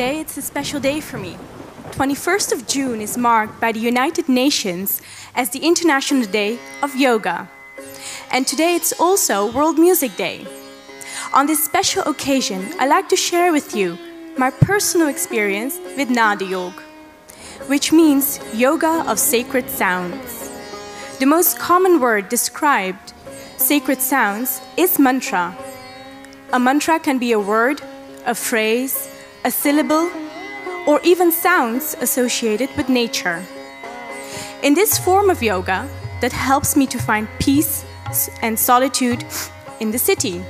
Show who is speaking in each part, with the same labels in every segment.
Speaker 1: Today it's a special day for me. 21st of June is marked by the United Nations as the International Day of Yoga. And today it's also World Music Day. On this special occasion, I'd like to share with you my personal experience with Nada Yoga, which means yoga of sacred sounds. The most common word described sacred sounds is mantra. A mantra can be a word, a phrase, a syllable, or even sounds associated with nature. In this form of yoga, that helps me to find peace and solitude in the city.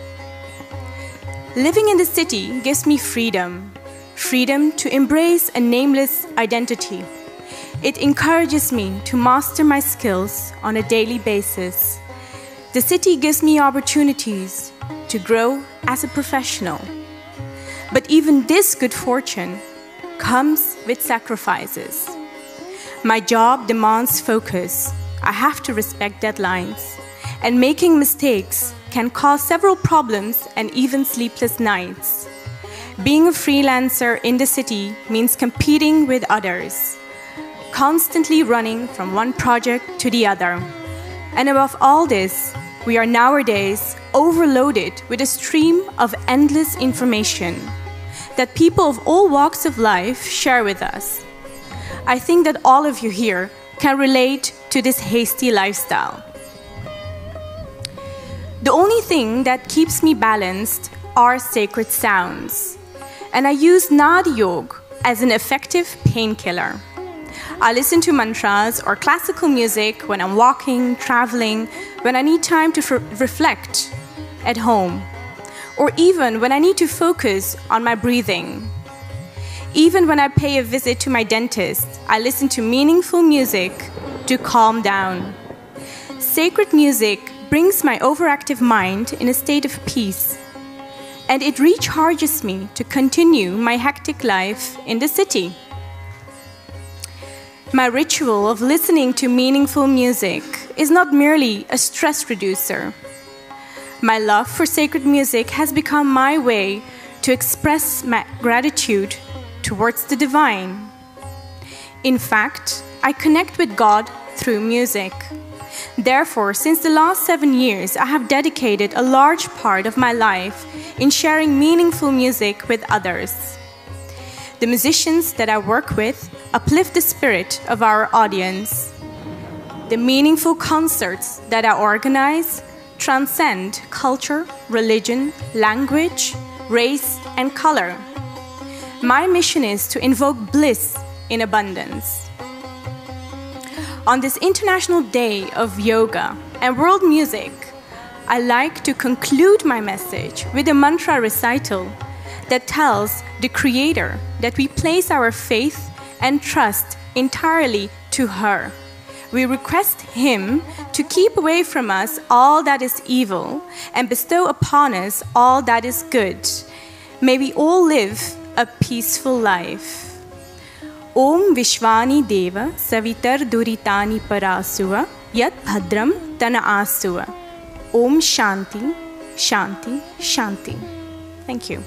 Speaker 1: Living in the city gives me freedom, freedom to embrace a nameless identity. It encourages me to master my skills on a daily basis. The city gives me opportunities to grow as a professional. But even this good fortune comes with sacrifices. My job demands focus. I have to respect deadlines. And making mistakes can cause several problems and even sleepless nights. Being a freelancer in the city means competing with others, constantly running from one project to the other. And above all this, we are nowadays overloaded with a stream of endless information that people of all walks of life share with us. I think that all of you here can relate to this hasty lifestyle. The only thing that keeps me balanced are sacred sounds, and I use Nada Yoga as an effective painkiller. I listen to mantras or classical music when I'm walking, traveling, when I need time to reflect at home or even when I need to focus on my breathing. Even when I pay a visit to my dentist, I listen to meaningful music to calm down. Sacred music brings my overactive mind in a state of peace, and it recharges me to continue my hectic life in the city. My ritual of listening to meaningful music is not merely a stress reducer my love for sacred music has become my way to express my gratitude towards the divine. In fact, I connect with God through music. Therefore, since the last seven years, I have dedicated a large part of my life in sharing meaningful music with others. The musicians that I work with uplift the spirit of our audience. The meaningful concerts that I organize transcend culture, religion, language, race, and color. My mission is to invoke bliss in abundance. On this International Day of Yoga and World Music, I like to conclude my message with a mantra recital that tells the Creator that we place our faith and trust entirely to her we request Him to keep away from us all that is evil and bestow upon us all that is good. May we all live a peaceful life. Om Vishwani Deva Savitar Duritani Parasuva Yat Bhadram Tana Asuva. Om Shanti, Shanti, Shanti. Thank you.